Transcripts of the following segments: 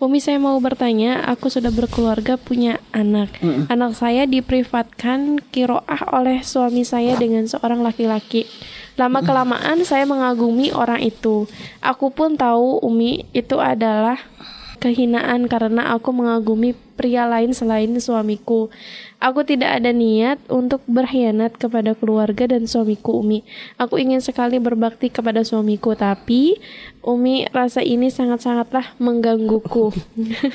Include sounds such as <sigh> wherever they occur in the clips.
Umi saya mau bertanya, aku sudah berkeluarga punya anak. Anak saya diprivatkan kiroah oleh suami saya dengan seorang laki-laki. Lama kelamaan saya mengagumi orang itu. Aku pun tahu Umi itu adalah kehinaan karena aku mengagumi pria lain selain suamiku. Aku tidak ada niat untuk berkhianat kepada keluarga dan suamiku Umi. Aku ingin sekali berbakti kepada suamiku, tapi Umi rasa ini sangat-sangatlah menggangguku.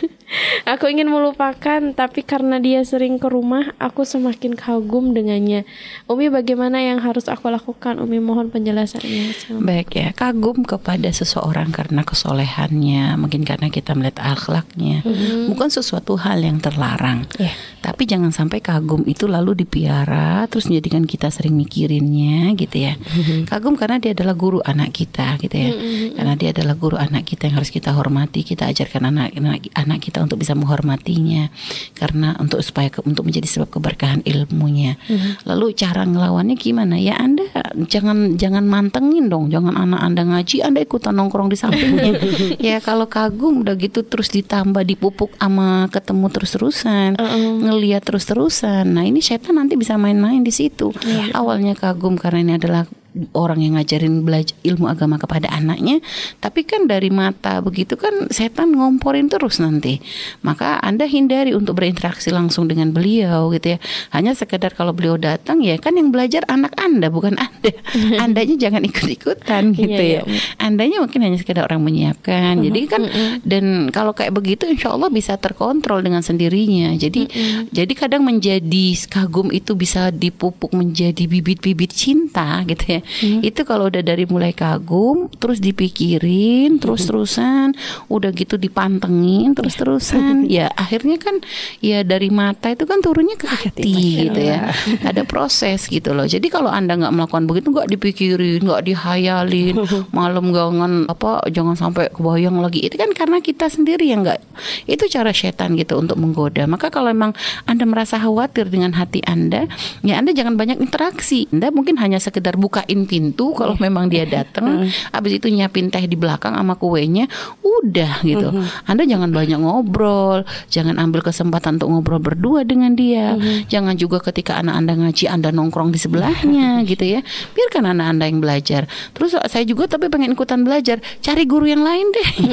<laughs> aku ingin melupakan, tapi karena dia sering ke rumah, aku semakin kagum dengannya. Umi bagaimana yang harus aku lakukan? Umi mohon penjelasannya. Baik ya, kagum kepada seseorang karena kesolehannya, mungkin karena kita melihat akhlaknya, mm-hmm. bukan sesuatu hal yang terlarang. Yeah. Tapi jangan sampai kagum itu lalu dipiara, terus menjadikan kita sering mikirinnya, gitu ya. Mm-hmm. Kagum karena dia adalah guru anak kita, gitu ya. Mm-hmm. Karena dia adalah guru anak kita yang harus kita hormati, kita ajarkan anak-anak anak kita untuk bisa menghormatinya, karena untuk supaya ke, untuk menjadi sebab keberkahan ilmunya. Mm-hmm. Lalu cara ngelawannya gimana? Ya Anda jangan jangan mantengin dong, jangan anak Anda ngaji, Anda ikutan nongkrong di sampingnya. <laughs> ya kalau kagum udah gitu terus ditambah dipupuk sama ketemu terus-terusan, uh-uh. ngelihat terus-terusan. Nah, ini setan nanti bisa main-main di situ. Yeah. Awalnya kagum karena ini adalah orang yang ngajarin belajar ilmu agama kepada anaknya tapi kan dari mata begitu kan setan ngomporin terus nanti. Maka anda hindari untuk berinteraksi langsung dengan beliau gitu ya. Hanya sekedar kalau beliau datang ya kan yang belajar anak anda bukan anda. <laughs> Andanya jangan ikut-ikutan iya, gitu ya. iya. andanya mungkin hanya sekedar orang menyiapkan. Jadi kan dan kalau kayak begitu insya Allah bisa terkontrol dengan sendirinya. Jadi jadi kadang menjadi kagum itu bisa dipupuk menjadi bibit-bibit cinta gitu ya hmm. itu kalau udah dari mulai kagum terus dipikirin terus terusan udah gitu dipantengin terus terusan <laughs> ya akhirnya kan ya dari mata itu kan turunnya ke hati gitu ya. ada proses gitu loh. Jadi kalau anda nggak melakukan begitu nggak dipikirin nggak dihayalin <laughs> malam jangan apa jangan sampai kebayang lagi. Itu kan karena kita sendiri yang nggak itu cara setan gitu untuk menggoda. Maka kalau memang anda merasa khawatir dengan hati anda ya anda jangan banyak interaksi. Anda mungkin hanya sekedar bukain bukain pintu kalau memang dia datang habis itu nyiapin teh di belakang sama kuenya udah gitu. Anda jangan banyak ngobrol jangan ambil kesempatan untuk ngobrol berdua dengan dia. Jangan juga ketika anak Anda ngaji Anda nongkrong di sebelahnya gitu ya. Biarkan anak Anda yang belajar. Terus saya juga tapi pengen ikutan belajar cari guru yang lain deh. <laughs>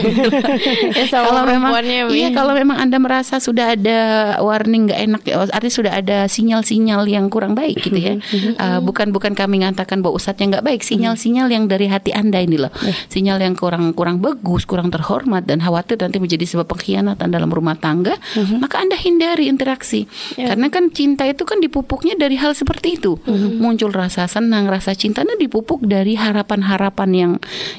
Ya, kalau memang iya kalau memang Anda merasa sudah ada warning nggak enak artinya sudah ada sinyal-sinyal yang kurang baik gitu ya. Uh, bukan bukan kami mengatakan bahwa ustadznya nggak baik sinyal-sinyal yang dari hati anda ini loh yeah. sinyal yang kurang kurang bagus kurang terhormat dan khawatir nanti menjadi sebab pengkhianatan dalam rumah tangga mm-hmm. maka anda hindari interaksi yeah. karena kan cinta itu kan dipupuknya dari hal seperti itu mm-hmm. muncul rasa senang rasa cinta cintanya dipupuk dari harapan-harapan yang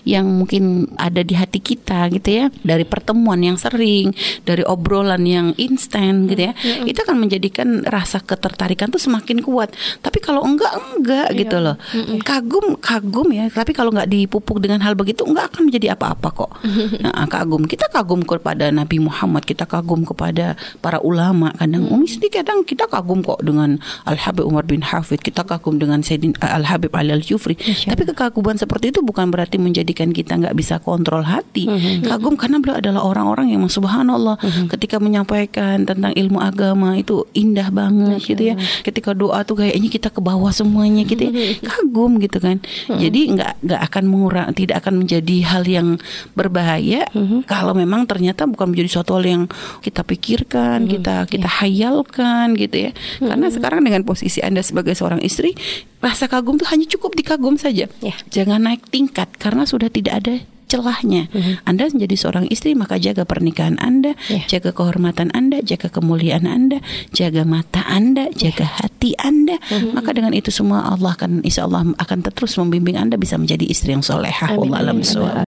yang mungkin ada di hati kita gitu ya dari pertemuan yang sering dari obrolan yang instan gitu ya mm-hmm. itu akan menjadikan rasa ketertarikan tuh semakin kuat tapi kalau enggak enggak yeah. gitu loh mm-hmm kagum kagum ya. Tapi kalau nggak dipupuk dengan hal begitu nggak akan menjadi apa-apa kok. <laughs> Nah, kagum. Kita kagum kepada Nabi Muhammad kita kagum kepada para ulama. Kadang umi sendiri kadang kita kagum kok dengan Al Habib Umar bin Hafid kita kagum dengan Sayyidin Al Habib Ali Al Jufri tapi kekaguman seperti itu bukan berarti menjadikan kita nggak bisa kontrol hati. Mm-hmm. kagum karena beliau adalah orang-orang yang subhanallah ketika menyampaikan tentang ilmu agama itu indah banget gitu ya. Ketika doa tuh kayaknya kita ke bawah semuanya gitu ya. <laughs> Kagum gitu kan. Hmm. Jadi nggak nggak akan mengurang, tidak akan menjadi hal yang berbahaya hmm. kalau memang ternyata bukan menjadi suatu hal yang kita pikirkan, hmm. kita kita yeah. hayalkan gitu ya. Hmm. Karena sekarang dengan posisi anda sebagai seorang istri, rasa kagum tuh hanya cukup dikagum saja. Yeah. Jangan naik tingkat karena sudah tidak ada celahnya. Mm-hmm. Anda menjadi seorang istri maka jaga pernikahan Anda, yeah. jaga kehormatan Anda, jaga kemuliaan Anda, jaga mata Anda, jaga yeah. hati Anda. Mm-hmm. Maka dengan itu semua Allah akan insya Allah akan terus membimbing Anda bisa menjadi istri yang solehah. Allah alam